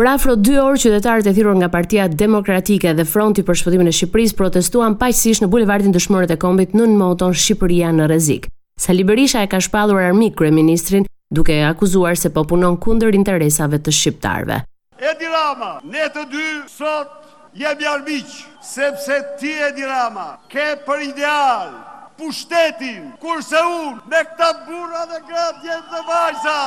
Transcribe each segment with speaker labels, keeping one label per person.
Speaker 1: Për afro 2 orë qytetarët e thirrur nga Partia Demokratike dhe Fronti për Shpëtimin e Shqipërisë protestuan paqësisht në bulevardin Dëshmorët e Kombit nën moton Shqipëria në rrezik. Sali Berisha e ka shpallur armik kryeministrin, duke e akuzuar se po punon kundër interesave të shqiptarëve.
Speaker 2: Edi Rama, ne të dy sot jemi armiq, sepse ti Edi Rama ke për ideal pushtetin, kurse unë me këta burra dhe gra djem dhe vajza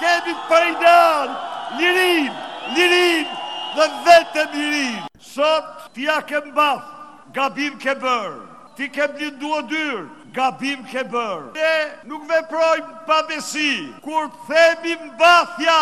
Speaker 2: kemi për ideal lirinë, lirinë dhe vetëm lirinë. Sot ti ja ke mbathë, gabim ke bërë, Ti ke blinduar dyert, gabim ke bërë. Ne nuk veprojmë pabesi. Kur themi mbathja,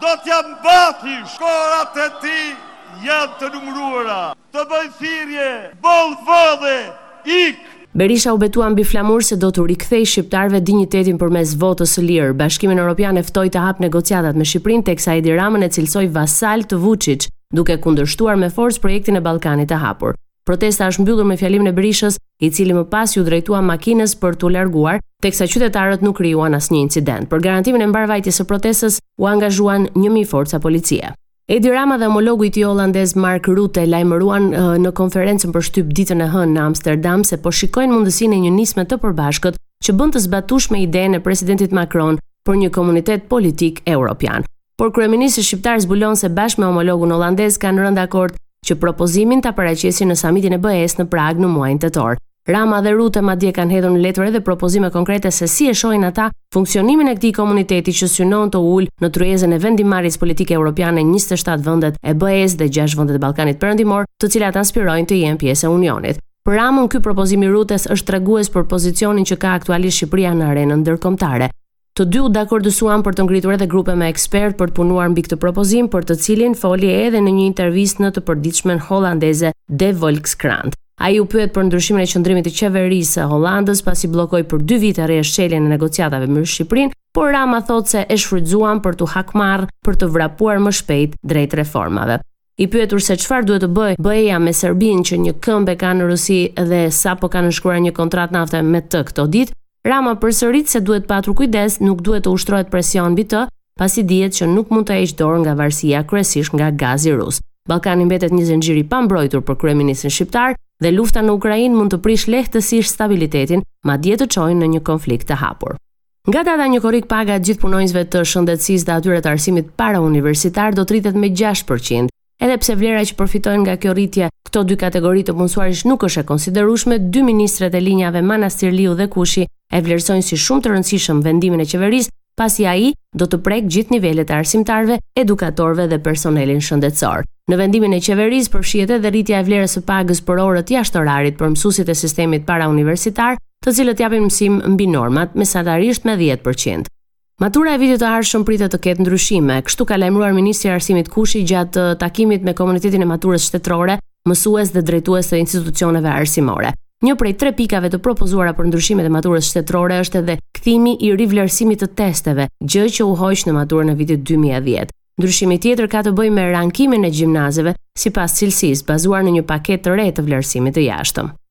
Speaker 2: do t'ja mbathish. Orët e tij janë të numëruara. Të bëj thirrje, boll vodhe, ik!
Speaker 1: Berisha u betua mbi flamur se do t'u rikthejë shqiptarëve dinjitetin përmes votës së lirë. Bashkimin Europian e ftoi të hapë negociatat me Shqipërinë, teksa Edi Ramën e cilësoi vasal të Vuçiçit, duke kundërshtuar me forcë projektin e Ballkanit të Hapur. Protesta është mbyllur me fjalimin e Berishës, i cili më pas iu drejtua makinës për t'u larguar, teksa qytetarët nuk krijuan asnjë incident. Për garantimin e mbarëvajtjes së protestës u angazhuan një mijë forca policie. Edi Rama dhe homologu i tij holandez Mark Rutte lajmëruan në konferencën për shtyp ditën e hënë në Amsterdam se po shikojnë mundësinë e një nisme të përbashkët që bën të zbatueshme idenë e presidentit Macron për një komunitet politik europian. por kryeministri shqiptar zbulon se bashkë me homologun holandez kanë rënë dakord që propozimin ta paraqesin në samitin e BE-së në Pragë në muajin tetor. Rama dhe Rute madje kanë hedhur në letër edhe propozime konkrete se si e shohin ata funksionimin e këtij komuniteti që synon të ulë në tryezën e vendimmarrjes politike europiane 27 vendet e BE-së dhe 6 vendet e Ballkanit Perëndimor, të cilat aspirojnë të jenë pjesë e Unionit. Për Ramën ky propozim i Rutes është tregues për pozicionin që ka aktualisht Shqipëria në arenën ndërkombëtare. Të dy u dakordësuan për të ngritur edhe grupe me ekspertë për të punuar mbi këtë propozim, për të cilin foli edhe në një intervistë në të përditshmen holandeze De Volkskrant. Ai u pyet për ndryshimin e qëndrimit të qeverisë së Holandës pasi bllokoi për dy vite rresht çeljen e negociatave me Shqipërinë, por Rama thotë se e shfrytëzuam për t'u hakmarrë për të vrapuar më shpejt drejt reformave. I pyetur se çfarë duhet të bëjë BE-ja me Serbinë që një këmbë e ka në Rusi dhe sapo ka nënshkruar një kontratë nafte me të këto ditë, Rama përsërit se duhet patur kujdes, nuk duhet të ushtrohet presion mbi të, pasi dihet që nuk mund të heqë dorë nga varësia kryesisht nga gazi rus. Ballkani mbetet një zinxhir i pambrojtur për kryeministrin shqiptar dhe lufta në Ukrainë mund të prishë lehtësisht stabilitetin, madje të çojë në një konflikt të hapur. Nga data një korrik paga e gjithë punonjësve të shëndetësisë dhe atyre të arsimit parauniversitar do të rritet me 6%. Edhe pse vlera që përfitojnë nga kjo rritje, këto dy kategori të punësuarish nuk është e konsiderueshme, dy ministret e linjave Manastirliu dhe Kushi e vlerësojnë si shumë të rëndësishëm vendimin e qeverisë, pasi ai do të prek gjithë nivelet e arsimtarëve, edukatorëve dhe personelin shëndetësor. Në vendimin e qeverisë përfshihet edhe rritja e vlerës së pagës për orët jashtë orarit për mësuesit e sistemit parauniversitar, të cilët japin mësim mbi normat, mesatarisht me dhjetë për qind. Matura e vitit të ardhshëm pritet të ketë ndryshime, kështu ka lajmëruar ministri i Arsimit Kushi gjatë takimit me komunitetin e maturës shtetërore, mësues dhe drejtues të institucioneve arsimore. Një prej tre pikave të propozuara për ndryshimet e maturës shtetërore është edhe kthimi i rivlerësimit të testeve, gjë që u hoq në maturën e vitit 2010. Ndryshimi tjetër ka të bëjë me rankimin e gjimnazeve sipas cilësisë, bazuar në një paketë të re të vlerësimit të jashtëm.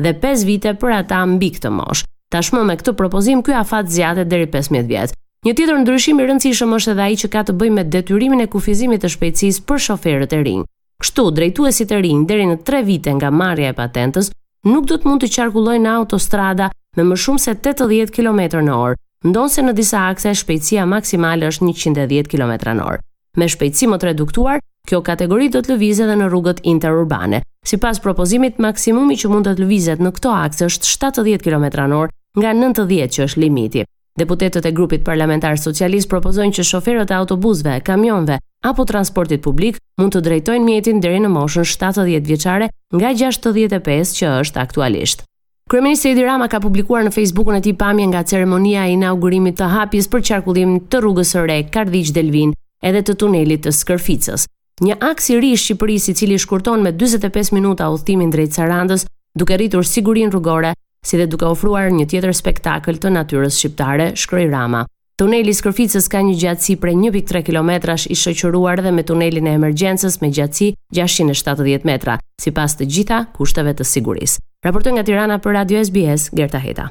Speaker 1: dhe pesë vite për ata mbi këtë moshë. Tashmë me këtë propozim ky afat zgjatet deri 15 vjet. Një tjetër ndryshim i rëndësishëm është edhe ai që ka të bëjë me detyrimin e kufizimit të shpejtësisë për shoferët e rinj. Kështu, drejtuesit e rinj deri në 3 vite nga marrja e patentës nuk do të mund të qarkullojnë në autostrada me më shumë se 80 kilometra në orë, ndonëse në disa akse shpejtësia maksimale është 110 kilometra në orë. Me shpejtësi më të reduktuar, kjo kategori do të lëvizë edhe në rrugët interurbane. Sipas propozimit, maksimumi që mund të të lëvizet në këto akse është 70 km/h nga 90 që është limiti. Deputetët e grupit parlamentar socialist propozojnë që shoferët e autobusëve, kamionëve apo transportit publik mund të drejtojnë mjetin deri në moshën 70 vjeçare nga 65 që është aktualisht. Kryeministri Edi Rama ka publikuar në Facebookun e tij pamje nga ceremonia e inaugurimit të hapjes për qarkullim të rrugës së re Kardhiq-Delvinë dhe të tunelit të Skërficës. Një aks i ri i Shqipërisë i cili shkurton me 45 minuta udhëtimin drejt Sarandës, duke rritur sigurinë rrugore, si dhe duke ofruar një tjetër spektakël të natyrës shqiptare, shkroi Rama. Tuneli i Skërficës ka një gjatësi prej një pikë tre kilometrash i shoqëruar dhe me tunelin e emergjencës me gjatësi gjashtëqind e shtatëdhjetë metra, sipas të gjitha kushteve të sigurisë. Raportoi nga Tirana për Radio SBS, Gerta Heta.